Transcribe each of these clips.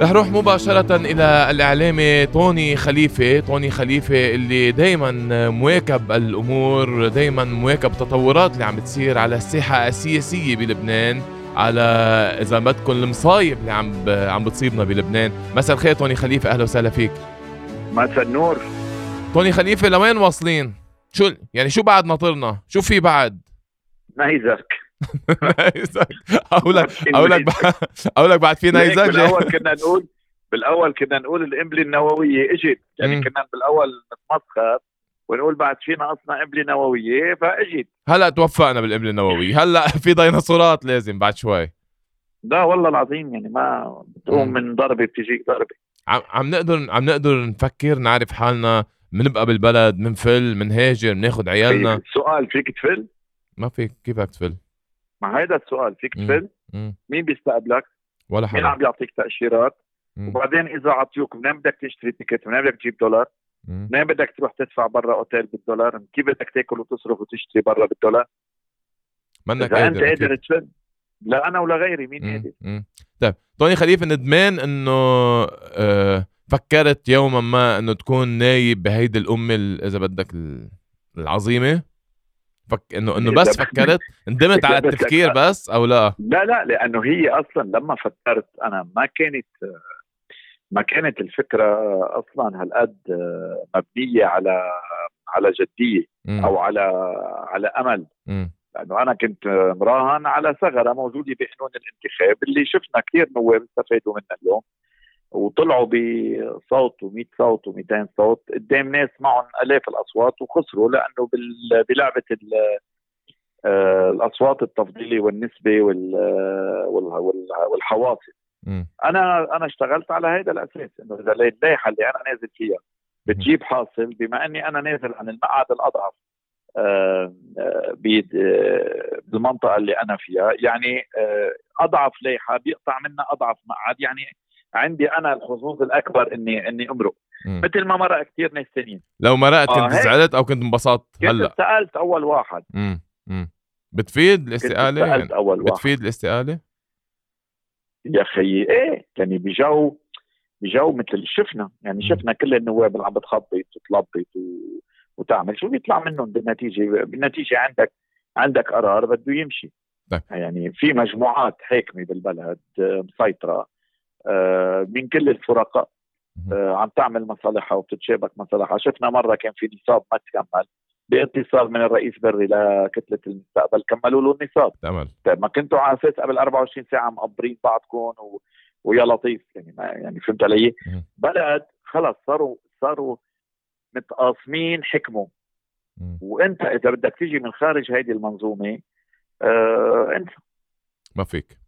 رح نروح مباشرة إلى الإعلامي طوني خليفة طوني خليفة اللي دايما مواكب الأمور دايما مواكب التطورات اللي عم بتصير على الساحة السياسية بلبنان على إذا بدكم المصايب اللي عم ب... عم بتصيبنا بلبنان مساء الخير طوني خليفة أهلا وسهلا فيك مساء النور طوني خليفة لوين واصلين؟ شو يعني شو بعد ناطرنا؟ شو في بعد؟ نهيزك نيزك أقول لك أقول لك أقول لك بعد في نيزك بالأول كنا نقول بالأول كنا نقول القنبله النوويه اجت يعني كنا بالأول نتمسخر ونقول بعد في ناقصنا قنبله نوويه فاجت هلأ توفقنا بالقنبله النوويه هلأ في ديناصورات لازم بعد شوي. لا والله العظيم يعني ما بتقوم من ضربة بتجيك ضربة. عم عم نقدر عم نقدر نفكر نعرف حالنا منبقى بالبلد منفل منهاجر بناخذ عيالنا. سؤال فيك تفل؟ ما فيك كيف بدك تفل؟ مع هذا السؤال فيك تفل؟ مين بيستقبلك؟ ولا حدا مين عم بيعطيك تأشيرات؟ مم. وبعدين إذا عطيوك منين بدك تشتري ticket؟ منين بدك تجيب دولار؟ منين بدك تروح تدفع برا أوتيل بالدولار؟ كيف بدك تاكل وتصرف وتشتري برا بالدولار؟ منك إذا أنت قادر تفل لا أنا ولا غيري مين قادر؟ طيب طوني خليفة ندمان إنه آه فكرت يوما ما إنه تكون نايب بهيدي الأمة إذا بدك العظيمة فك انه إنه بس فكرت ندمت على التفكير بس أو لا لا لا لأنه هي أصلا لما فكرت أنا ما كانت ما كانت الفكرة أصلا هالقد مبنية على على جدية م. أو على على أمل م. لأنه أنا كنت مراهن على ثغرة موجودة بقانون الانتخاب اللي شفنا كثير نواب استفادوا منها اليوم وطلعوا بصوت و100 صوت و200 صوت. قدام ناس معهم آلاف الأصوات وخسروا لأنه بلعبة آه، الأصوات التفضيلي والنسبة والحواصل أنا أنا اشتغلت على هذا الأساس إنه إذا اللائحه اللي أنا نازل فيها بتجيب حاصل بما إني أنا نازل عن المقعد الأضعف آه، آه، بالمنطقة اللي أنا فيها يعني أضعف لائحة بيقطع منها أضعف مقعد يعني عندي أنا الحظوظ الأكبر اني إني أمرق. مثل ما مرق كثير ناس ثانيين لو مرقت كنت آه زعلت أو كنت انبسطت هلأ. كنت سألت أول واحد. امم امم بتفيد الاستقالة؟ سألت يعني أول واحد. بتفيد الاستقالة؟ يا خيي إيه يعني بجو بجو مثل شفنا. يعني شفنا كل النواب اللي عم بتخبط وتلبط و... وتعمل. شو بيطلع منهم؟ بالنتيجه بالنتيجة عندك عندك قرار بده يمشي. طيب. يعني في مجموعات حاكمه بالبلد مسيطرة. آه، من كل الفرقاء آه، عم تعمل مصالحها وبتتشابك مصالحها. شفنا مرة كان في نصاب ما تكمل باتصال من الرئيس بري لكتلة المستقبل كملوا له النصاب. تمام طيب ما كنتوا على أساس قبل 24 ساعة مقبرين بعضكم و... ويا لطيف يعني ما يعني فهمت علي؟ بلد خلص صاروا صاروا متقاسمين حكموا وانت إذا بدك تيجي من خارج هذه المنظومة آه انت ما فيك.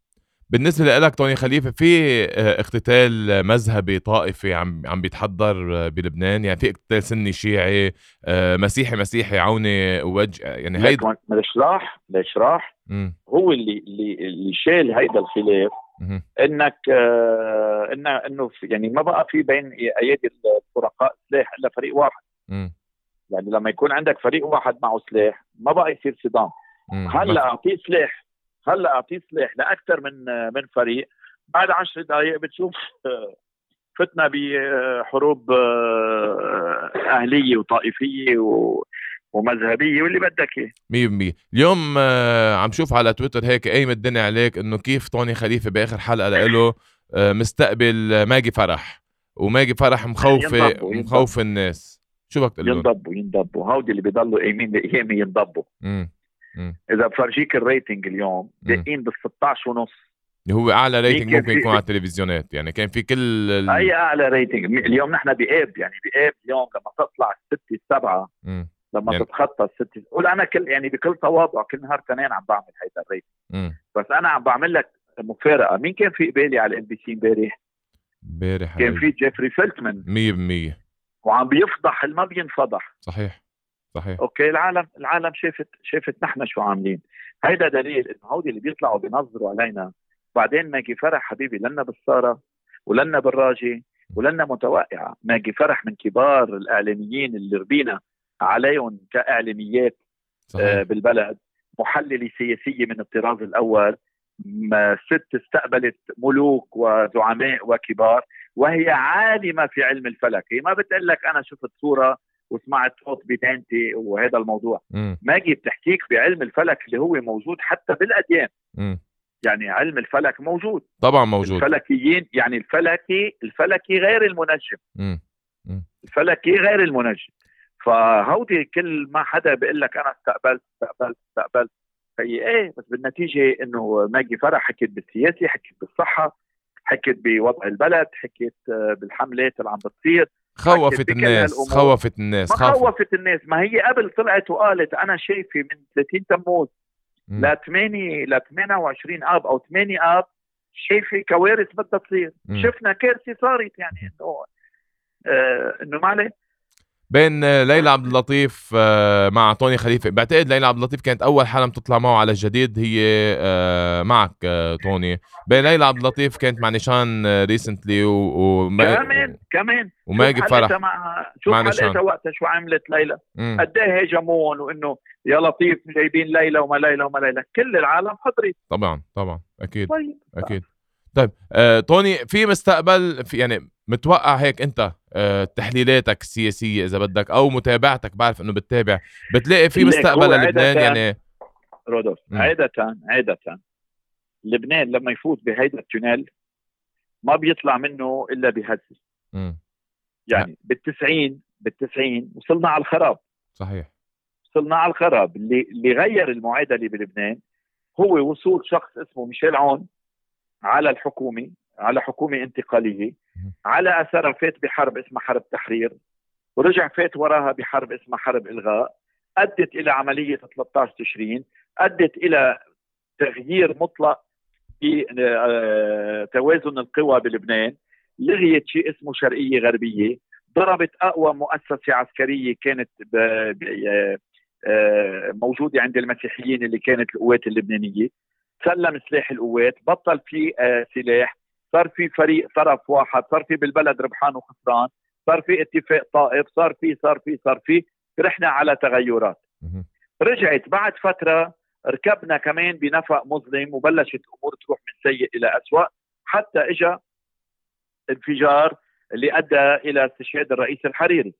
بالنسبة لك توني خليفة في آه، اقتتال مذهبي طائفي عم عم بيتحضر بلبنان؟ يعني في اقتتال سني شيعي آه، مسيحي مسيحي عوني وجه يعني هيدا ليش راح ليش راح هو اللي اللي اللي شال هيدا الخلاف إنك آه إن إنه يعني ما بقى في بين أيادي الفرقاء سلاح إلا فريق واحد. م. يعني لما يكون عندك فريق واحد معه سلاح ما بقى يصير صدام. هلأ اعطيه سلاح هلا اعطيه سلاح لأكثر من من فريق. بعد عشر دقائق بتشوف فتنا بحروب أهلية وطائفية و ومذهبية واللي بدك إياه. 100% اليوم آه، عم شوف على تويتر هيك قايم الدنيا عليك إنه كيف طوني خليفة بآخر حلقة له آه، مستقبل ماجي فرح. وماجي فرح مخوفة مخوف الناس. شو بدك تقول ينضبوا ينضبوا. هودي اللي بيضلوا قايمين ايامي ينضبوا. إذا بفرجيك ال rating اليوم دقين بال 16 ونص. اللي هو أعلى rating ممكن يكون على التلفزيونات يعني كان في كل ال... أي أعلى rating. اليوم نحن باب يعني باب اليوم لما تطلع الستة السبعة لما يعني... تتخطى الستة قول أنا كل يعني بكل تواضع كل نهار تنين عم بعمل هيدا ال rating. بس أنا عم بعمل لك مفارقة. مين كان في قبالي على ال MBC امبارح؟ امبارح كان في جيفري فيلتمان 100% وعم بيفضح اللي ما بينفضح. صحيح. صحيح. okay العالم العالم شافت شافت نحن شو عاملين. هيدا دليل إنه هودي اللي بيطلعوا بينظروا علينا بعدين ماجي فرح حبيبي لنا بالسارة ولنا بالراجي ولنا متوقعه ماجي فرح من كبار الإعلاميين اللي ربينا عليهم كإعلاميات صحيح. آه بالبلد. محللة سياسية من الطراز الأول. ست استقبلت ملوك وزعماء وكبار وهي عالمة في علم الفلك. هي ما بتقول لك أنا شفت صورة وسمعت صوت بدانتي وهذا الموضوع. م. ماجي بتحكيك بعلم الفلك اللي هو موجود حتى بالأديان. م. يعني علم الفلك موجود. طبعا موجود. الفلكيين يعني الفلكي الفلكي غير المنجم. م. م. الفلكي غير المنجم. فهودي كل ما حدا بيقول لك أنا استقبلت استقبلت استقبلت. هي إيه؟ بس بالنتيجة إنه ماجي فرح حكيت بالسياسة حكيت بالصحة حكيت بوضع البلد حكيت بالحملات اللي عم بتصير. خوفت الناس خوفت الناس ما خوفت الناس. ما هي قبل طلعت وقالت أنا شايفة من 30 تموز ل 8 ل 28 آب أو 8 آب شايفة كوارث بدها تصير شفنا كارثة صارت يعني إنه آه إنه ما عليه. بين ليلى عبد اللطيف آه، مع طوني خليفة. بعتقد ليلى عبد اللطيف كانت أول حلقه تطلع معه على الجديد هي آه، معك آه، طوني. بين ليلى عبد اللطيف كانت مع نيشان recently و, كمان كمان. وماجي فرح مع شوف مع وقتها شو عملت ليلى. قد إيه هجمون وإنه يا لطيف جايبين ليلى وما ليلى وما ليلى. كل العالم حضرت طبعا طبعا. أكيد طيب. أكيد. طيب آه توني في مستقبل في يعني متوقع هيك انت آه تحليلاتك السياسية إذا بدك أو متابعتك بعرف إنه بتتابع. بتلاقي في مستقبل للبنان يعني. رودولف عادة عادة لبنان لما يفوت بهيدا التونيل ما بيطلع منه إلا بهزة. يعني بالتسعين بالتسعين وصلنا على الخراب. صحيح. وصلنا على الخراب. اللي اللي غير المعادلة بلبنان هو وصول شخص اسمه ميشيل عون على الحكومة. على حكومة انتقالية على اثرها فات بحرب اسمها حرب تحرير ورجع فات وراها بحرب اسمها حرب إلغاء أدت إلى عملية 13 تشرين أدت إلى تغيير مطلق في آه، توازن القوى بلبنان. لغيت شيء اسمه شرقية غربية ضربت أقوى مؤسسة عسكرية كانت آه، آه، موجودة عند المسيحيين اللي كانت القوات اللبنانية. سلم سلاح القوات بطل في سلاح صار في فريق طرف واحد صار في بالبلد ربحان وخسران صار في اتفاق طائف صار في صار في صار في رحنا على تغيرات. رجعت بعد فترة ركبنا كمان بنفق مظلم وبلشت الأمور تروح من سيء إلى اسوء حتى اجى انفجار اللي أدى إلى استشهاد الرئيس الحريري.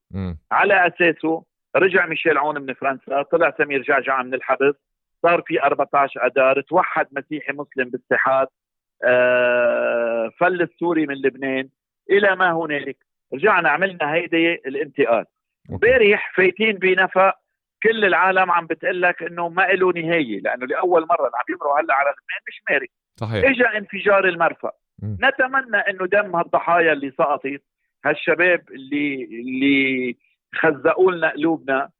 على أساسه رجع ميشيل عون من فرنسا طلع سمير جعجع من الحبس صار في 14 اذار توحد مسيحي مسلم بالاتحاد. آه، فل السوري من لبنان إلى ما هنالك. رجعنا عملنا هيدي الانتقال. امبارح فايتين بنفق كل العالم عم بتقول لك إنه ما له نهاية لأنه لأول مرة عم يمروا هلأ على لبنان مش مارق صحيح. اجى انفجار المرفأ. م. نتمنى إنه دم هالضحايا اللي سقطت هالشباب اللي اللي خزقوا لنا قلوبنا.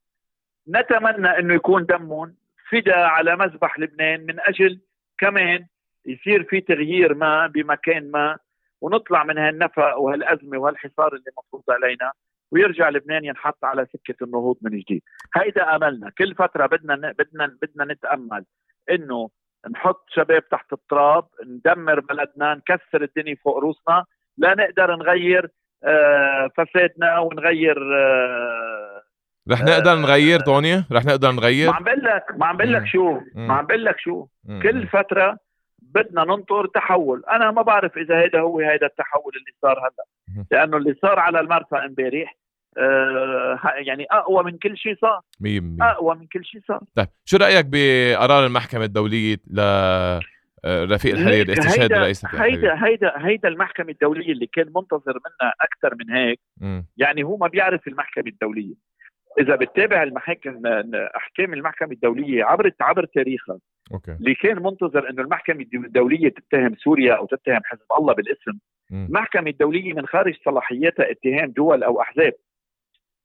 نتمنى إنه يكون دمهم فدا على مذبح لبنان من أجل كمان يصير في تغيير ما بمكان ما ونطلع من هالنفق وهالأزمة وهالحصار اللي مفروض علينا ويرجع لبنان ينحط على سكة النهوض من جديد. هيدا أملنا. كل فترة بدنا بدنا بدنا نتأمل إنه نحط شباب تحت التراب ندمر بلدنا نكسر الدنيا فوق روسنا لا نقدر نغير آه، فسادنا ونغير آه، رح نقدر نغير توني رح نقدر نغير؟ ما عم بقول لك ما عم بقول لك شو ما عم بقول لك شو كل فترة بدنا ننطر تحول. أنا ما بعرف إذا هذا هو هذا التحول اللي صار هلأ. لأنه اللي صار على المرفأ امبارح آه يعني أقوى من كل شيء صار. 100% أقوى من كل شيء صار. طيب شو رأيك بقرار المحكمة الدولية ل آه، رفيق الحريري استشهاد الرئيس هيدا هيدا هيدا المحكمة الدولية اللي كان منتظر منا أكثر من هيك م. يعني هو ما بيعرف المحكمة الدولية. إذا بتتابع المحاكم أحكام المحكمة الدولية عبر عبر تاريخها أوكي. اللي كان منتظر إنه المحكمة الدولية تتهم سوريا أو تتهم حزب الله بالاسم المحكمه الدولية من خارج صلاحياتها اتهام دول أو أحزاب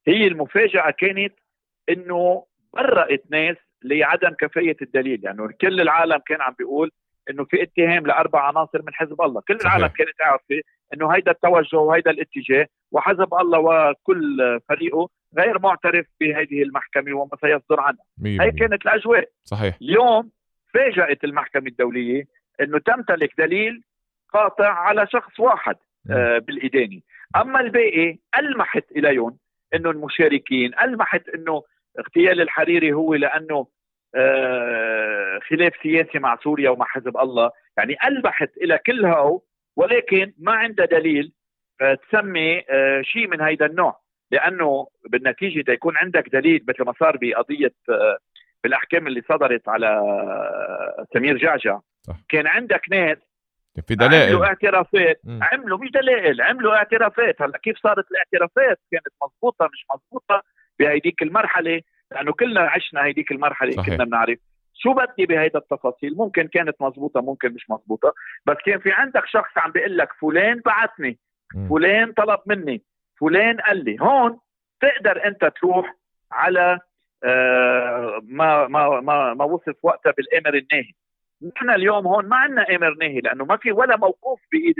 هي المفاجأة كانت إنه برأت ناس لعدم كفاية الدليل يعني كل العالم كان عم بيقول إنه في اتهام لأربع عناصر من حزب الله كل صحيح. العالم كانت عارفه إنه هيدا التوجه وهيدا الاتجاه وحزب الله وكل فريقه غير معترف بهذه المحكمة وما سيصدر عنها. هي كانت الأجواء. صحيح. اليوم فاجأت المحكمة الدولية أنه تمتلك دليل قاطع على شخص واحد آه بالإدانة. أما الباقي ألمحت إليهم أنه المشاركين ألمحت أنه اغتيال الحريري هو لأنه آه خلاف سياسي مع سوريا ومع حزب الله. يعني ألبحت إلى كل هاو ولكن ما عندها دليل تسمي آه، شيء من هيدا النوع. لأنه بالنتيجة يكون عندك دليل مثل ما صار بقضية آه، بالأحكام اللي صدرت على سمير جعجع. صح. كان عندك ناس في دلائل. عملوا اعترافات. م. عملوا مش دلائل عملوا اعترافات. هلا كيف صارت الاعترافات؟ كانت مضبوطة مش مضبوطة؟ بهيديك المرحلة لأنه كلنا عشنا هيديك المرحلة صحيح. كنا بنعرف. شو بدي بهيدا التفاصيل؟ ممكن كانت مضبوطة ممكن مش مضبوطة. بس كان في عندك شخص عم بيقول لك فلان بعثني. فلان طلب مني. فلان قال لي. هون تقدر انت تروح على آه ما ما ما ما وصف وقتها بالامر الناهي. نحن اليوم هون ما عندنا أمر ناهي لأنه ما في ولا موقوف بإيد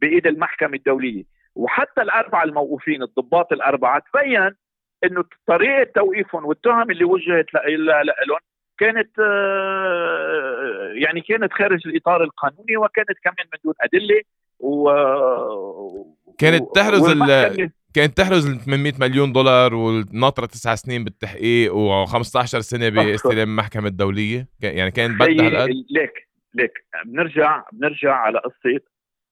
بإيد المحكمة الدولية. وحتى الأربعة الموقوفين الضباط الأربعة تبين إنه طريقة توقيفهم والتهم اللي وجهت لهم كانت آه، يعني كانت خارج الإطار القانوني وكانت كمان من دون أدلة و كانت تحرز ال... كانت تحرز 800 مليون دولار وناطرة تسع سنين بالتحقيق و15 سنة باستلام المحكمه الدولية. يعني كانت بدها هالقد ليك ليك. بنرجع بنرجع على قصة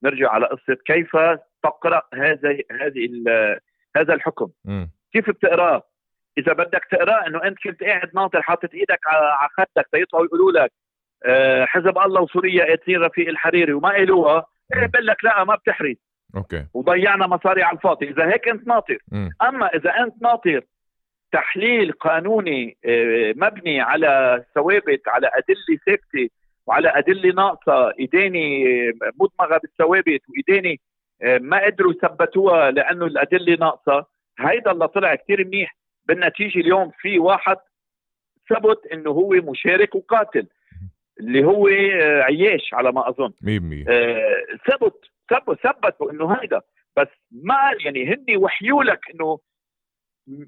نرجع على قصة كيف تقرأ هذا هذه هذا الحكم. م. كيف بتقراه إذا بدك تقراه إنه أنت كنت قاعد ناطر حاطط إيدك على خدك تيطلعوا يقولوا لك آه، حزب الله وسوريا قاتلين رفيق الحريري وما قالوها إيه بقول لك لا ما بتحرز أوكي. وضيعنا مصاري على الفاضي. إذا هيك أنت ناطر. م. أما إذا أنت ناطر تحليل قانوني آه، مبني على ثوابت على أدلة ثابته وعلى أدلة ناقصة إيديني مدمغة بالثوابت وإيديني آه، ما قدروا يثبتوها لأنه الأدلة ناقصة هيدا اللي طلع كثير منيح. بالنتيجة اليوم في واحد ثبت إنه هو مشارك وقاتل اللي هو آه، عياش على ما أظن. 100% آه، ثبت ثبت ثبتوا إنه هيدا. بس ما يعني هن وحيوا لك إنه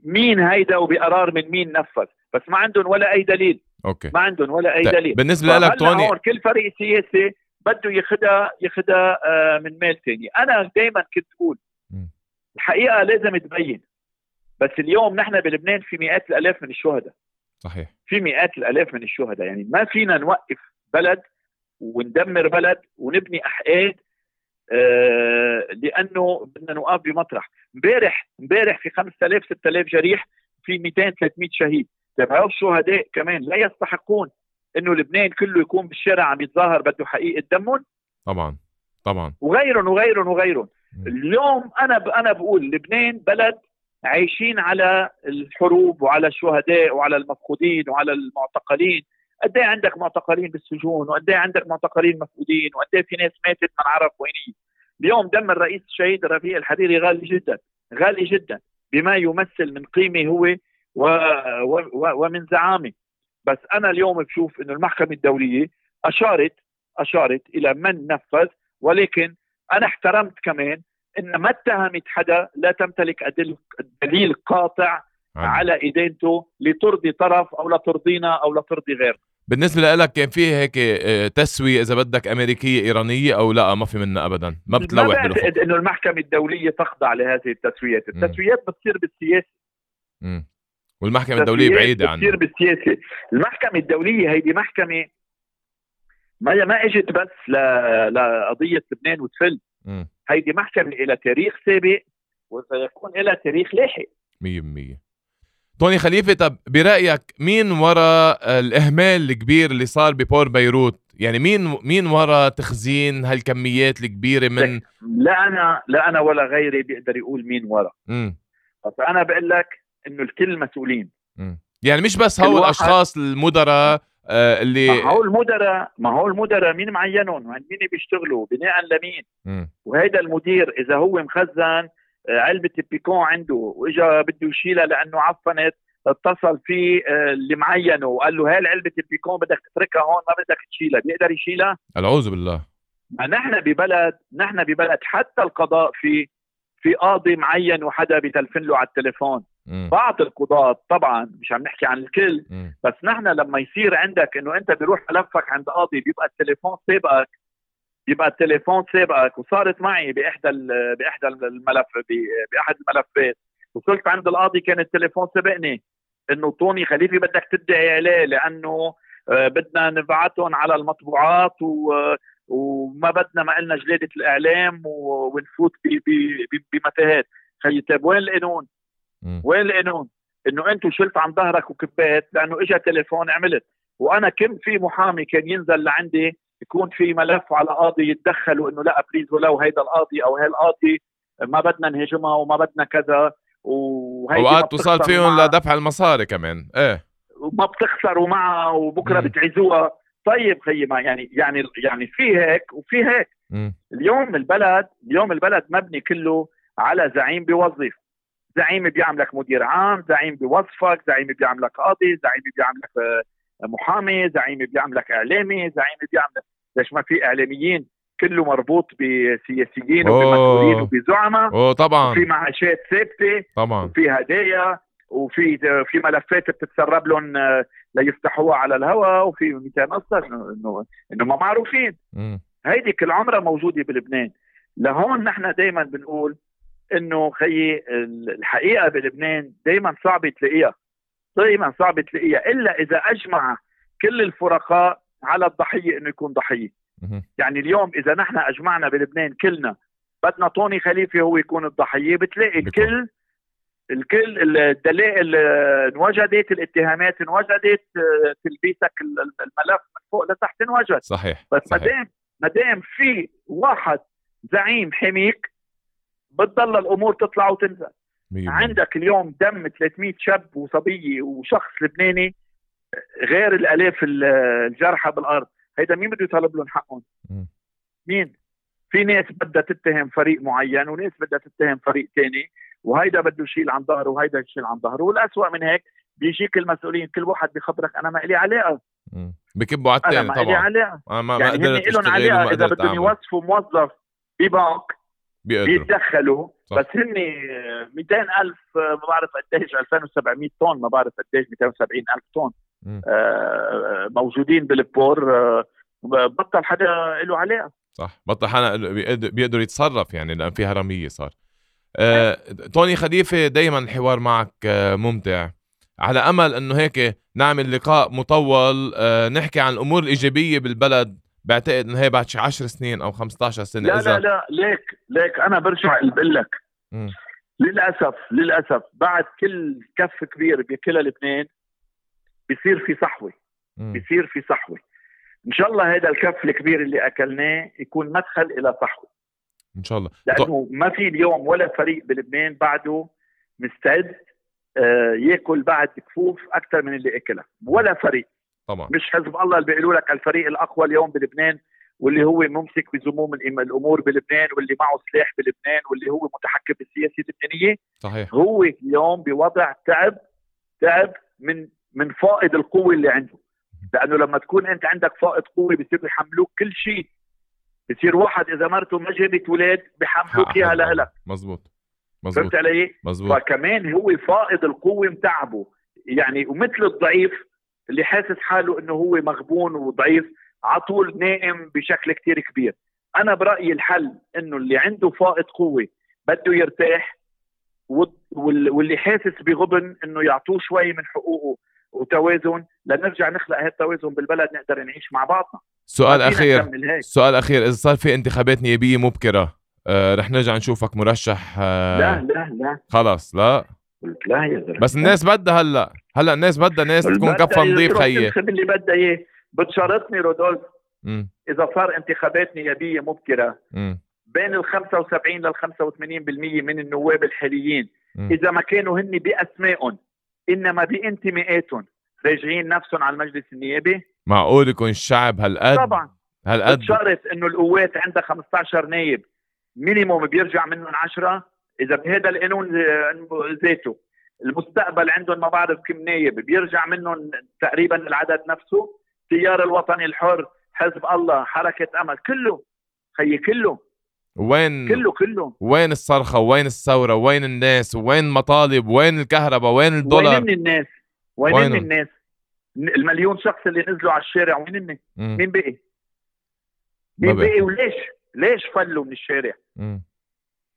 مين هيدا وبقرار من مين نفذ. بس ما عندهم ولا أي دليل. أوكي. ما عندهم ولا أي طيب، دليل. بالنسبة لك توني كل فريق سياسي بده ياخذها ياخذها آه، من مال ثاني أنا دائما كنت أقول الحقيقة لازم تبين بس اليوم نحن بلبنان في مئات الألاف من الشهداء. صحيح. في مئات الألاف من الشهداء. يعني ما فينا نوقف بلد وندمر بلد ونبني أحقاد آه لأنه بدنا نوقف بمطرح. امبارح امبارح في 5000 6000 جريح في 200 300 شهيد. طيب هؤلاء الشهداء كمان لا يستحقون إنه لبنان كله يكون بالشارع عم يتظاهر بده حقيقة دمهم؟ طبعا طبعا. وغيرهم وغيرهم وغيرهم. اليوم أنا أنا بقول لبنان بلد عايشين على الحروب وعلى الشهداء وعلى المفقودين وعلى المعتقلين. قد إيه عندك معتقلين بالسجون؟ وقد إيه عندك معتقلين مفقودين؟ وقد إيه في ناس ماتت ما نعرف وين اليوم دم الرئيس الشهيد رفيق الحريري غالي جدا غالي جدا بما يمثل من قيمة هو و... و... و... ومن زعامة. بس أنا اليوم بشوف إنه المحكمة الدولية أشارت أشارت إلى من نفذ ولكن أنا احترمت كمان إن ما اتهمت حدا لا تمتلك دليل قاطع. على ادانته لترضي طرف أو لترضينا أو لترضي غيرنا. بالنسبة لك كان في هيك آه، تسوية إذا بدك أمريكية إيرانية أو لا؟ ما في منها أبدا. ما بتلوح ما بعتقد إنه المحكمة الدولية تخضع لهذه التسويات. التسويات بتصير بالسياسة. مم. والمحكمة الدولية بعيدة عنها. بتصير بالسياسة. المحكمة الدولية هيدي محكمة ما ما إجت بس لقضية لبنان وتفل. هيدي محكمة إلى تاريخ سابق وسيكون إلى تاريخ لاحق. 100% توني خليفة طب برأيك مين وراء الإهمال الكبير اللي صار ببور بيروت؟ يعني مين مين وراء تخزين هالكميات الكبيرة من لا أنا لا أنا ولا غيري بيقدر يقول مين وراء بس أنا بقول لك إنه الكل مسؤولين. مم. يعني مش بس هول الأشخاص المدراء آه اللي ما هو المدراء ما هو المدراء مين معينهم؟ مين بيشتغلوا؟ بناء لمين. وهيدا المدير إذا هو مخزن آه، علبة بيكون عنده وإجا بده يشيلها لأنه عفنت اتصل في آه، اللي معينه وقال له هاي علبه البيكون بدك تتركها هون ما بدك تشيلها. بيقدر يشيلها؟ العوذ بالله. ما نحن ببلد نحن ببلد حتى القضاء في في قاضي معين وحدا بتلفن له على التليفون. بعض القضاة طبعا مش عم نحكي عن الكل. بس نحن لما يصير عندك إنه أنت بيروح ملفك عند قاضي بيبقى التليفون سابقك بيبقى التليفون سابقك وصارت معي بإحدى بإحدى الملف بأحد الملفات وصلت عند القاضي كان التليفون سبقني إنه طوني خليفي بدك تدعي عليه لأنه بدنا نبعثهم على المطبوعات و وما بدنا ما قلنا جلادة الإعلام ونفوت بمتاهات خيي طيب وين القانون؟ وين القانون؟ إنه أنتم شلت عن ظهرك وكبيت لأنه اجى تليفون عملت. وأنا كم في محامي كان ينزل لعندي يكون في ملف على قاضي يتدخل وإنه لا بليز ولو هيدا القاضي أو هي القاضي ما بدنا نهاجمها وما بدنا كذا. وهي اوقات توصل فيهم لدفع المصاري كمان. إيه. وما بتخسروا معها وبكرة بتعزوها. طيب خيي ما يعني يعني يعني في هيك وفي هيك. م. اليوم البلد اليوم البلد مبني كله على زعيم بيوظف. زعيم بيعملك مدير عام زعيم بيوظفك زعيم بيعملك قاضي زعيم بيعملك آه، محامي زعيم بيعملك إعلامي زعيم بيعملك ليش ما في إعلاميين؟ كله مربوط بسياسيين وبمسؤولين وبزعماء أوه طبعا. في معاشات ثابتة طبعا. وفي هدايا وفي في ملفات بتتسرب لهم آه، ليفتحوها على الهواء وفي 200 قصه انه انه ما معروفين. هيدي كل عمرها موجودة بلبنان. لهون نحن دائما بنقول إنه خيي الحقيقة بلبنان دائما صعب تلاقيها دائما صعب تلاقيها إلا إذا أجمع كل الفرقاء على الضحية إنه يكون ضحية. يعني اليوم إذا نحن أجمعنا بلبنان كلنا بدنا طوني خليفة هو يكون الضحية بتلاقي الكل الكل الدلائل انوجدت الاتهامات انوجدت تلبيسك الملف من فوق لتحت انوجد. صحيح بس ما دام ما دام في واحد زعيم حميك بتضل الأمور تطلع وتنزل. مية عندك اليوم دم 300 شاب وصبيه وشخص لبناني غير الألاف الجرحى بالأرض. هيدا مين بده يطالب لهم حقهم؟ مين؟ في ناس بدها تتهم فريق معين وناس بدها تتهم فريق ثاني وهيدا بده يشيل عن ظهره وهيدا يشيل عن ظهره. والأسوأ من هيك بيجيك المسؤولين كل واحد بيخبرك أنا ما لي علاقة. بكبوا على الثاني طبعا ما لي علاقة. ما ما يعني هن لهم علاقة. إذا بدهم يوظفوا موظف ببنك بيتدخلوا بس هن 200 ألف ما بعرف قديش؟ 2700 طن ما بعرف قديش 270 ألف طن. آه موجودين بالبور آه بطل حدا له علاقه صح. بطل حدا بيقدر يتصرف يعني لأن في هرمية صار. آه، توني خليفة دائما الحوار معك آه، ممتع. على أمل إنه هيك نعمل لقاء مطول آه، نحكي عن الأمور الإيجابية بالبلد. بعتقد إنه هي بعد شي 10 سنين أو 15 سنة. لا إذا... لا لا ليك ليك أنا برجع بقول لك. للأسف للأسف بعد كل كف كبير بياكلها لبنان بيصير في صحوة. بيصير في صحوة. إن شاء الله هذا الكف الكبير اللي أكلناه يكون مدخل إلى صحوة. إن شاء الله. لأنه ما في اليوم ولا فريق بلبنان بعده مستعد آه، ياكل بعد كفوف أكثر من اللي أكلها. ولا فريق. طبعا. مش حزب الله اللي بيقولوا لك الفريق الأقوى اليوم بلبنان واللي هو ممسك بزموم الأمور بلبنان واللي معه سلاح بلبنان واللي هو متحكم بالسياسة اللبنانية. صحيح. هو اليوم بوضع تعب تعب من من فائض القوة اللي عنده. لأنه لما تكون أنت عندك فائض قوة بصيروا يحملوك كل شيء. بصير واحد إذا مرته ما جابت أولاد بحملوك إياها لك مزبوط مزبوط فهمت علي؟ مزبوط فكمان هو فائض القوة متعبه. يعني ومثل الضعيف اللي حاسس حاله إنه هو مغبون وضعيف على طول نائم بشكل كتير كبير. أنا برأيي الحل إنه اللي عنده فائض قوة بده يرتاح واللي حاسس بغبن إنه يعطوه شوي من حقوقه وتوازن. لنرجع نخلق هالتوازن بالبلد نقدر نعيش مع بعضنا. سؤال أخير سؤال أخير إذا صار في انتخابات نيابية مبكرة آه رح نرجع نشوفك مرشح آه لا لا لا. خلص لا؟ لا يا زلمة. بس الناس بدها هلا. هلا الناس بدها ناس تكون كفه نظيف خيي اللي بدها إياه؟ بتشرطني رودولف. إذا صار انتخابات نيابيه مبكرة م. بين ال 75 لل 85% من النواب الحاليين. م. إذا ما كانوا هن بأسمائهم إنما بانتماءاتهم راجعين نفسهم على المجلس النيابي؟ معقول يكون الشعب هالقد؟ طبعا. هالقد؟ شرط إنه القوات عندها 15 نايب. minimum بيرجع منهم 10 إذا بهذا القانون ذاته. المستقبل عندهم ما بعرف كم نايب بيرجع منهم تقريبا العدد نفسه. التيار الوطني الحر حزب الله حركة أمل كله. خيي كله. وين؟ كله كله. وين الصرخة؟ وين الثورة؟ وين الناس؟ وين المطالب؟ وين الكهرباء؟ وين الدولار؟ وين الناس؟ وين, وين الناس؟ المليون شخص اللي نزلوا على الشارع وين هن مين بقي؟ مين بقي؟ وليش؟ ليش فلوا من الشارع؟ مم.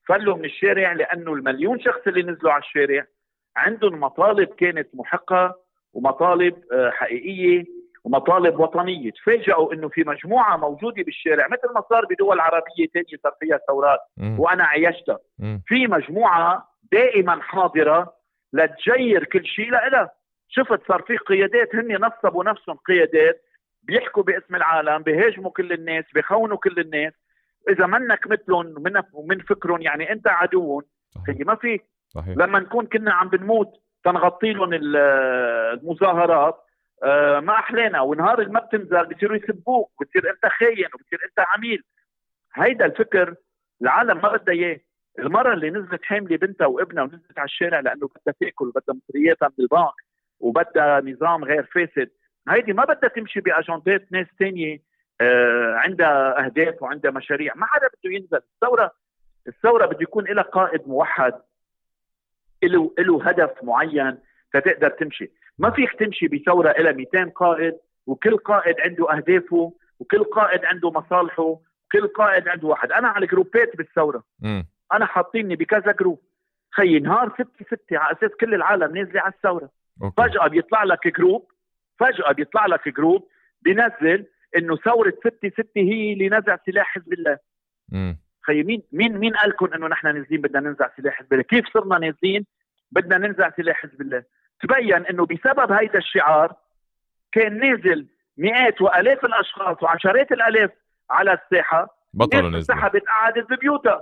فلوا من الشارع لأنه المليون شخص اللي نزلوا على الشارع عندهم مطالب كانت محقة ومطالب آه، حقيقية ومطالب وطنية. تفاجئوا إنه في مجموعة موجودة بالشارع مثل ما صار بدول عربية ثانية صار فيها ثورات وأنا عيشتها. في مجموعة دائما حاضرة لتجير كل شيء لها شفت صار في قيادات هن نصبوا نفسهم قيادات بيحكوا باسم العالم بيهاجموا كل الناس بيخونوا كل الناس. إذا منك مثلهم من من فكرهم يعني أنت عدو هي ما في. صحيح. لما نكون كنا عم بنموت تنغطي لهم المظاهرات آه، ما احلانا ونهار ما بتنزل بصيروا يسبوك بتصير أنت خاين وبتصير أنت عميل. هيدا الفكر العالم ما بدها إياه. المرة اللي نزلت حاملة بنتها وابنها ونزلت على الشارع لأنه بدها تأكل وبدها مصرياتها من البنك وبدها نظام غير فاسد. هيدي ما بدها تمشي بأجندات ناس ثانية آه عندها أهداف وعندها مشاريع. ما حدا بده ينزل. الثورة الثورة بده يكون لها قائد موحد له له هدف معين فتقدر تمشي. ما فيك تمشي بثورة إلى 200 قائد وكل قائد عنده أهدافه وكل قائد عنده مصالحه وكل قائد عنده واحد. أنا على group ات بالثورة. م. أنا حاطيني بكذا group. خي نهار ستة ستة على أساس كل العالم نازلة على الثورة. okay. فجأة بيطلع لك group فجأة بيطلع لك group بينزل إنه ثورة ستة ستة هي اللي نزع سلاح حزب الله. خي مين مين مين قال لكم إنه نحن نازلين بدنا ننزع سلاح حزب الله؟ كيف صرنا نازلين بدنا ننزع سلاح حزب الله؟ تبين إنه بسبب هيدا الشعار كان نازل مئات وآلاف الأشخاص وعشرات الآلاف على الساحة. بطلوا نزلوا سحبت قعدت ببيوتها.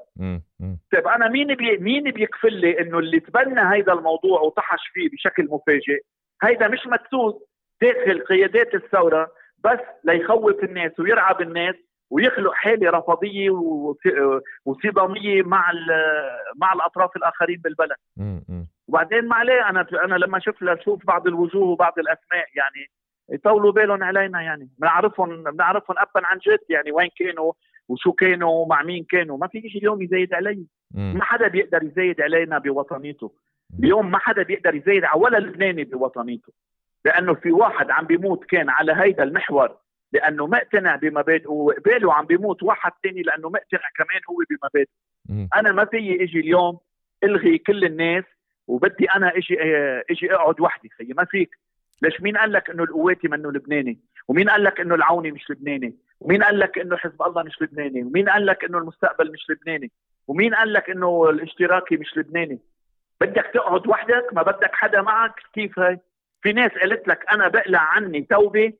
طيب أنا مين بي مين بيكفل لي إنه اللي تبنى هيدا الموضوع وطحش فيه بشكل مفاجئ؟ هيدا مش مدسوس داخل قيادات الثورة. بس ليخوف الناس ويرعب الناس ويخلق حالة رفضيه وصدامية مع مع الأطراف الآخرين بالبلد. وبعدين ما عليه أنا أنا لما شفت أشوف بعض الوجوه وبعض الأسماء يعني يطولوا بالهم علينا يعني. بنعرفهم بنعرفهم ابا عن جد يعني وين كانوا وشو كانوا ومع مين كانوا. ما في شيء اليوم يزايد علي. ما حدا بيقدر يزايد علينا بوطنيته. اليوم ما حدا بيقدر يزايد على ولا لبناني بوطنيته. لأنه في واحد عم بيموت كان على هيدا المحور لأنه مقتنع بمبادئه وقباله عم بيموت واحد ثاني لأنه مقتنع كمان هو بمبادئه أنا ما في إجي اليوم إلغي كل الناس وبدي أنا أجي إجي أقعد وحدي خيي ما فيك. ليش مين قال لك إنه القواتي منه لبناني؟ ومين قال لك إنه العوني مش لبناني؟ ومين قال لك إنه حزب الله مش لبناني؟ ومين قال لك إنه المستقبل مش لبناني؟ ومين قال لك إنه الاشتراكي مش لبناني؟ بدك تقعد وحدك؟ ما بدك حدا معك؟ كيف هاي؟ في ناس قالت لك أنا بقلع عني توبة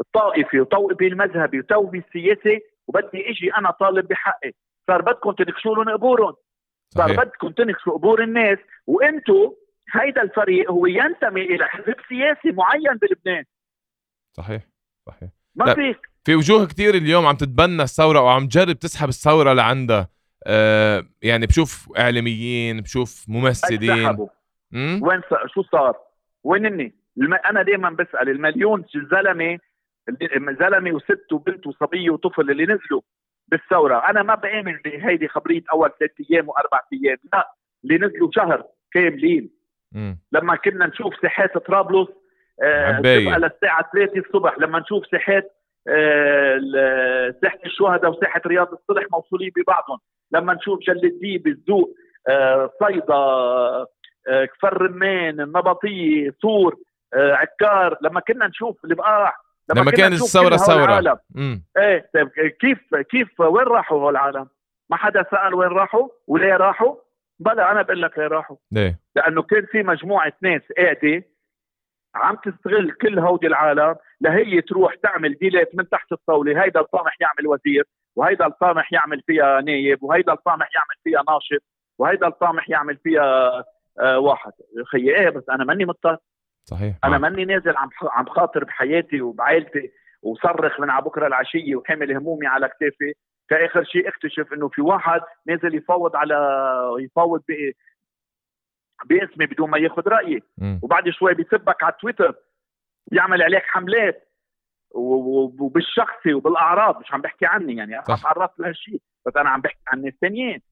الطائفي وتوبي المذهبي وتوبي السياسي وبدي أجي أنا طالب بحقي. صار بدكم تنكشوا لهم قبورهم صار بدكم تنكشوا قبور الناس. وأنتم هيدا الفريق هو ينتمي إلى حزب سياسي معين بلبنان. صحيح صحيح. ما فيك. في وجوه كتير اليوم عم تتبنى الثورة وعم تجرب تسحب الثورة لعندها. آه يعني بشوف إعلاميين بشوف ممثلين. وين شو صار؟ وين الني؟ الم... أنا دائما بسأل المليون زلمة زلمة وست وبنت وصبية وطفل اللي نزلوا بالثورة أنا ما بآمن بهيدي خبريه أول ثلاث أيام وأربع أيام لا اللي نزلوا شهر كاملين. لما كنا نشوف ساحات طرابلس آه تبقى للساعه 3 الصبح لما نشوف ساحات آه ساحة الشهداء وساحة رياض الصلح موصولين ببعضهم لما نشوف جل الديب الزوق آه صيدا كفر رمان النبطيه صور آه عكار لما كنا نشوف البقاع لما, لما كانت الثورة ثوره إيه طيب كيف كيف وين راحوا هول العالم؟ ما حدا سأل وين راحوا وليه راحوا؟ بلا أنا بقول لك ليه راحوا ليه؟ لأنه كان في مجموعة ناس قاعدة عم تستغل كل هودي العالم لهي تروح تعمل ديلات من تحت الطاولة هيدا الطامح يعمل وزير وهيدا الطامح يعمل فيها نايب وهيدا الطامح يعمل فيها ناشط وهيدا الطامح يعمل فيها آه واحد. خيي إيه بس أنا ماني مضطر. صحيح. أنا ماني نازل عم عم خاطر بحياتي وبعائلتي وصرخ من على بكرة العشية وحامل همومي على كتافي. كآخر شيء اكتشف إنه في واحد نازل يفاوض على يفاوض باسمي بدون ما ياخذ رأيي. م. وبعد شوي بيسبك على تويتر بيعمل عليك حملات وبالشخصي وبالأعراض مش عم بحكي عني يعني. أنا تعرضت لهالشيء بس أنا عم بحكي عن ناس ثانيين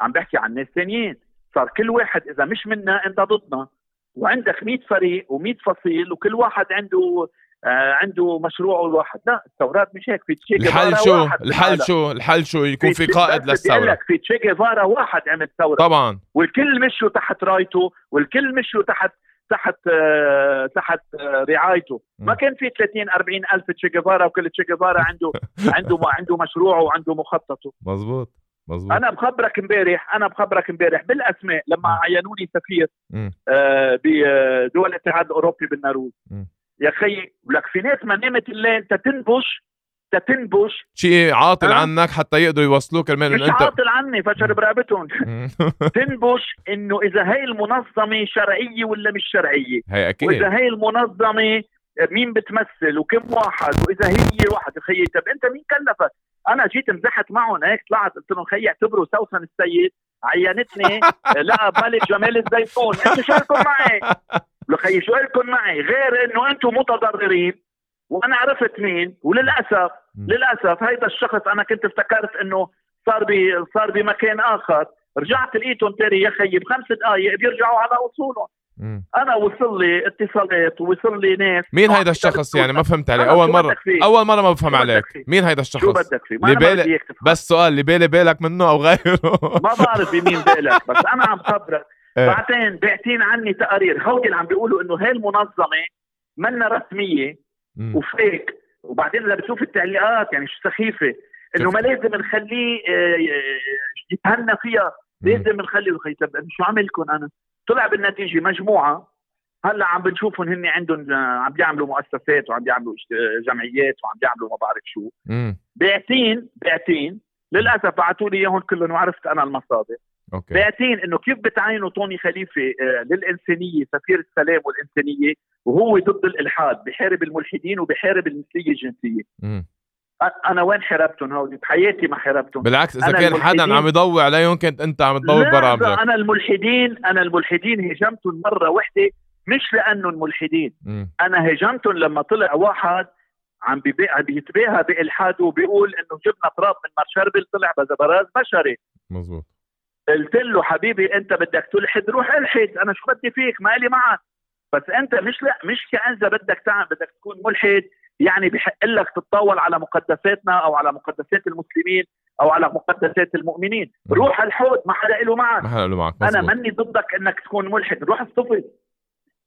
عم بحكي عن ناس ثانيين صار كل واحد إذا مش منا إنت ضدنا. وعندك 100 فريق و100 فصيل وكل واحد عنده آه عنده مشروعه الواحد لا الثورات مش هيك. في تشي الحل شو؟ الحل شو؟ الحل شو؟ يكون في, في قائد للثورة. لك في تشي جيفارا واحد عمل ثورة. طبعا. والكل مشوا تحت رايته والكل مشوا تحت تحت تحت رعايته. ما كان في 30 40 ألف تشي جيفارا وكل تشي جيفارا عنده عنده عنده مشروعه وعنده مخططه. مزبوط مزبوط أنا بخبرك امبارح أنا بخبرك امبارح بالأسماء لما عينوني سفير آه بدول الاتحاد الأوروبي بالنرويج يا في ناس ما نامت الليل تتنبش تتنبش شيء عاطل أه؟ عنك حتى يقدروا يوصلوك كرمال مش أنت عاطل عني فشر برقبتهم. تنبش إنه إذا هي المنظمة شرعية ولا مش شرعية؟ هي أكيد. وإذا هي المنظمة مين بتمثل وكم واحد وإذا هي واحد خيي طب أنت مين كلفك؟ أنا جيت مزحت معهم هيك طلعت قلت لهم خيي اعتبروا سوسن السيد عينتني. لا ملك جمال الزيتون. أنتوا شو لكم معي؟ خيي شو لكم معي؟ غير إنه أنتم متضررين وأنا عرفت مين وللأسف للأسف هيدا الشخص أنا كنت افتكرت إنه صار بي صار بمكان آخر. رجعت لقيتهم تاني يا خيي بخمس دقائق بيرجعوا على أصولهم. أنا وصل لي اتصالات ووصل لي ناس. مين هيدا الشخص يعني؟ ما فهمت عليه. أول مره أول مرة ما بفهم عليك. مين هيدا الشخص؟ شو بدك فيه؟ اللي بالي بس سؤال اللي بالي بالك منه أو غيره ما بعرف بمين بالك بس أنا عم خبرك. إيه. بعدين باعتين عني تقارير. هودي اللي عم بيقولوا إنه هاي المنظمة منا رسمية وفيك. وبعدين إذا بتشوف التعليقات يعني شو سخيفة. إنه ما لازم نخليه آه، يتهنى فيها. لازم نخلي طب شو عملكم أنا؟ طلع بالنتيجة مجموعة. هلأ عم بنشوفهم هن عندهم عم بيعملوا مؤسسات وعم بيعملوا جمعيات وعم بيعملوا ما بعرف شو. باعتين باعتين للأسف بعثوا لي إياهم كلهم وعرفت أنا المصادر. أوكي. باعتين إنه كيف بتعينوا طوني خليفة آه، للإنسانية سفير السلام والإنسانية وهو ضد الإلحاد بحارب الملحدين وبحارب المثليه الجنسية. أنا وين حاربتهم هودي؟ بحياتي ما حاربتهم بالعكس إذا كان حدا عم يضوي عليهم كنت أنت عم تضوي برامجك. أنا الملحدين أنا الملحدين هجمتهم مرة وحدة مش لانهم ملحدين. أنا هجمتهم لما طلع واحد عم بيتباهى بالحاده وبيقول إنه جبنا تراب من مرشربل طلع بزبراز بشري. مزبوط قلت له حبيبي أنت بدك تلحد روح ألحد أنا شو بدي فيك؟ مالي معك. بس أنت مش لا مش كأنت بدك تعمل بدك تكون ملحد. يعني بحق لك تتطاول على مقدساتنا أو على مقدسات المسلمين أو على مقدسات المؤمنين. روح لحد ما حدا له معك. ما حدا له معك أنا ماني ضدك إنك تكون ملحد. روح اصطفي.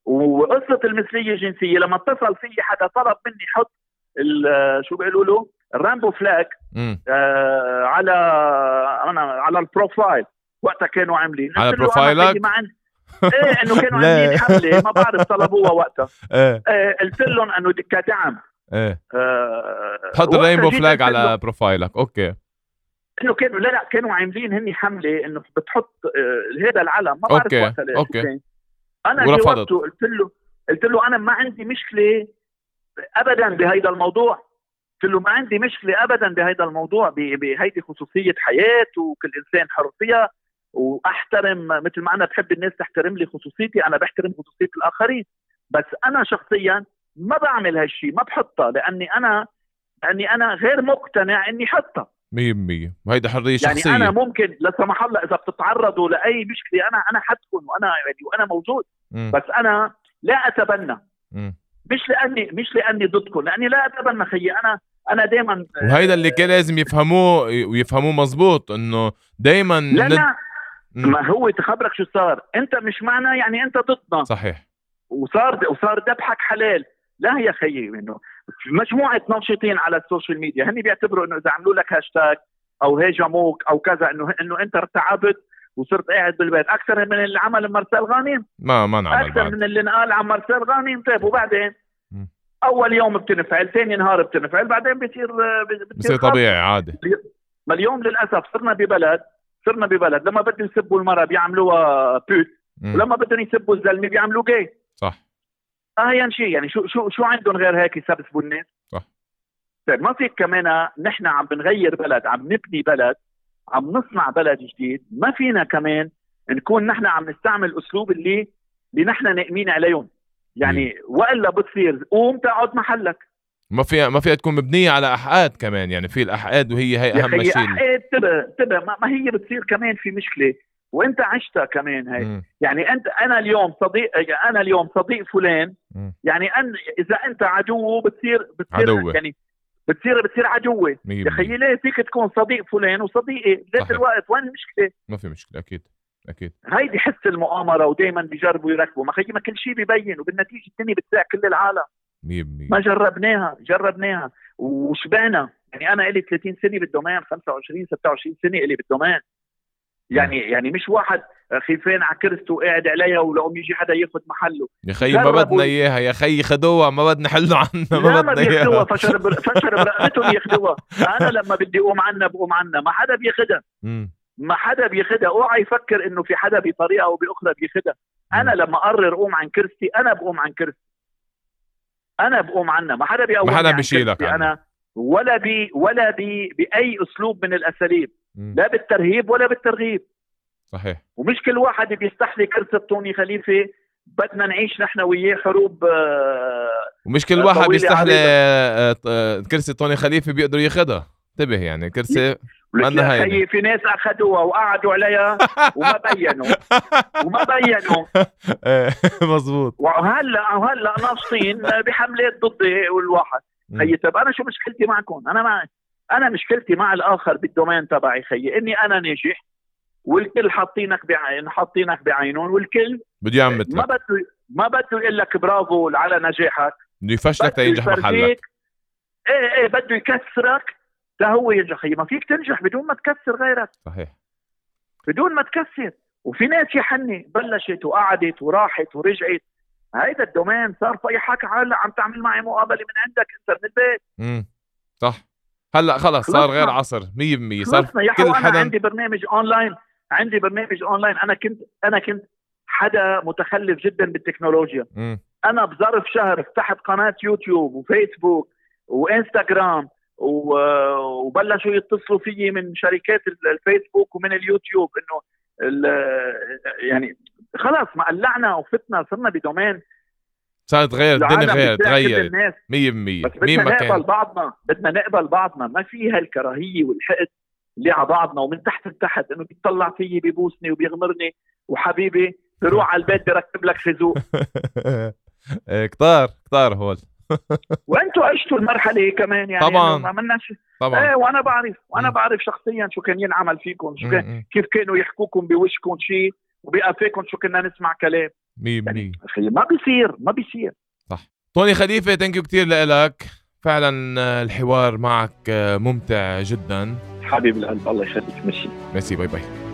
وقصة المثلية الجنسية لما اتصل في حدا طلب مني حط شو بيقولوا له؟ ال rainbow flag آه على أنا على ال profile. وقتها كانوا عاملين. على profile ك؟ إيه إنه كانوا عاملين حملة ما بعرف طلبوها وقتها. إيه, إيه قلت لهم إنه كدعم إيه. تحط ال rainbow flag على profile ك okay. انه كانوا لا لا كانوا عاملين هني حملة إنه بتحط آه هذا العلم ما بعرف okay وقتها okay. أنا جاوبته قلت له قلت له أنا ما عندي مشكلة ابدا بهيدا الموضوع. قلت له ما عندي مشكلة ابدا بهيدا الموضوع بهيدي خصوصية حياة وكل إنسان حر فيها. وأحترم مثل ما أنا بحب الناس تحترم لي خصوصيتي أنا بحترم خصوصية الآخرين. بس أنا شخصيا ما بعمل هالشيء ما بحطها لأني أنا لأني أنا غير مقتنع إني حطها. 100% وهيدا حرية شخصيه يعني أنا ممكن لا سمح الله إذا بتتعرضوا لأي مشكلة أنا أنا حدكم وأنا يعني وأنا موجود. م. بس أنا لا أتبنى. م. مش لأني مش لأني ضدكم لأني لا أتبنى خيي. أنا أنا دائما وهيدا اللي كان لازم يفهموه ويفهموه مزبوط إنه دائما لا لا. ما هو تخبرك شو صار. أنت مش معنا يعني أنت ضدنا. صحيح. وصار وصار ذبحك حلال. لا يا خيي إنه مجموعة ناشطين على ال social media هني بيعتبروا إنه إذا عملوا لك هاشتاج أو هاجموك أو كذا إنه إنه أنت ارتعبت وصرت قاعد بالبيت. أكثر من اللي عمل مارسيل غانم ما ما نعمل أكثر بعد. من اللي انقال عن مارسيل غانم طيب وبعدين؟ أول يوم بتنفعل ثاني نهار بتنفعل بعدين بتصير بتصير طبيعي عادي. ما اليوم للأسف صرنا ببلد صرنا ببلد لما بدهم يسبوا المرأة بيعملوها بوت ولما بدهم يسبوا الزلمة بيعملوا جاي صح. اهين شيء يعني شو شو شو عندهم غير هيك يسبسبوا الناس صح. طيب ما فيك كمان نحن عم بنغير بلد عم نبني بلد عم نصنع بلد جديد ما فينا كمان نكون نحن عم نستعمل أسلوب اللي اللي نحن ناقمين عليهم. يعني وإلا بتصير قوم تقعد محلك. ما فيها ما فيها تكون مبنية على أحقاد كمان يعني في الأحقاد وهي هي أهم شيء. احقاد تبع تبع ما هي بتصير كمان في مشكلة. وانت عشتها كمان هي م. يعني أنت أنا اليوم صديق أنا اليوم صديق فلان. م. يعني أن إذا أنت عدو بتصير بتصير عدوة. يعني بتصير بتصير عدوة. يا خيي ليه فيك تكون صديق فلان وصديقي بذات الوقت؟ وين المشكلة؟ ما في مشكلة أكيد أكيد. هيدي حس المؤامرة ودائما بيجربوا يركبوا. ما خيي ما كل شيء بيبين وبالنتيجة الدنيا بتساع كل العالم. 100% ما جربناها جربناها. وشبعنا يعني أنا لي 30 سنة بال domaine 25 26 سنة لي بال domaine. يعني يعني مش واحد خيفان على كرسيه وقاعد عليها ولو يجي حدا ياخذ محله. يا خيي ما بدنا إياها. يا خيي خدوها. ما بدنا حلوا عنها ما بدنا إياها. فشر بر... فشر برقبتهم ياخذوها أنا لما بدي أقوم عنا بقوم عنا. ما حدا بياخذها ما حدا بياخذها أوعى يفكر إنه في حدا بطريقة أو بأخرى بياخذها أنا لما أقرر أقوم عن كرسي أنا بقوم عن كرسي أنا بقوم عنها ما حدا بيقوم ما حدا بيشيلك أنا. ولا بي ولا بي بأي أسلوب من الأساليب. لا بالترهيب ولا بالترغيب. صحيح. ومش كل واحد بيستحلي كرسي توني خليفه بدنا نعيش نحن وياه حروب آه، ومش كل واحد بيستحلي آه، آه، كرسي توني خليفه بيقدر ياخذها انتبه يعني كرسي منا هي في ناس أخذوها وقعدوا عليها وما بينوا. وما بينوا. إيه، مزبوط وهلأ وهلا ناشطين بحملات ضدي والواحد. خيي طب أنا شو مشكلتي معكم؟ أنا ما أنا مشكلتي مع الآخر بالدومين تبعي خيي إني أنا ناجح والكل حاطينك بعين حاطينك بعينهم والكل بده يعمل ما بده ما بده يقول لك برافو على نجاحك. بده يفشلك تينجح محلك. إيه إيه بده يكسرك لهو ينجح ما فيك تنجح بدون ما تكسر غيرك. صحيح. بدون ما تكسر. وفي ناس يا خيي بلشت وقعدت وراحت ورجعت. هيدا ال domaine صار في حكي هلا عم تعمل معي مقابلة من عندك أنت من البيت. امم صح. هلأ خلص صار غير عصر 100% صار كل حدا أنا عندي برنامج اونلاين عندي برنامج اونلاين أنا كنت أنا كنت حدا متخلف جدا بالتكنولوجيا. م. أنا بظرف شهر فتحت قناة يوتيوب وفيسبوك وإنستغرام وبلشوا يتصلوا فيي من شركات الفيسبوك ومن اليوتيوب إنه يعني خلاص ما قلعنا وفتنا صرنا بدومين. صارت غير الدنيا غير تغيرت 100% بس بدنا نقبل بعضنا بدنا نقبل بعضنا. ما في هالكراهيه والحقد اللي على بعضنا ومن تحت لتحت إنه بيطلع فيي بيبوسني وبيغمرني. وحبيبي بروح على البيت بركب لك خازوق كتار كتار هول. وأنتم عشتوا المرحلة كمان يعني. طبعا. ما عملناش طبعا. إيه وأنا بعرف وأنا. بعرف شخصيا شو كان ينعمل فيكم شو كان كيف كانوا يحكوكم بوشكم شيء وبقفاكم شو كنا نسمع كلام. 100% يعني ما بيصير ما بيصير. صح. توني خليفة thank you كثير لك فعلا الحوار معك ممتع جدا. حبيب القلب الله يخليك. مشي ميرسي باي باي.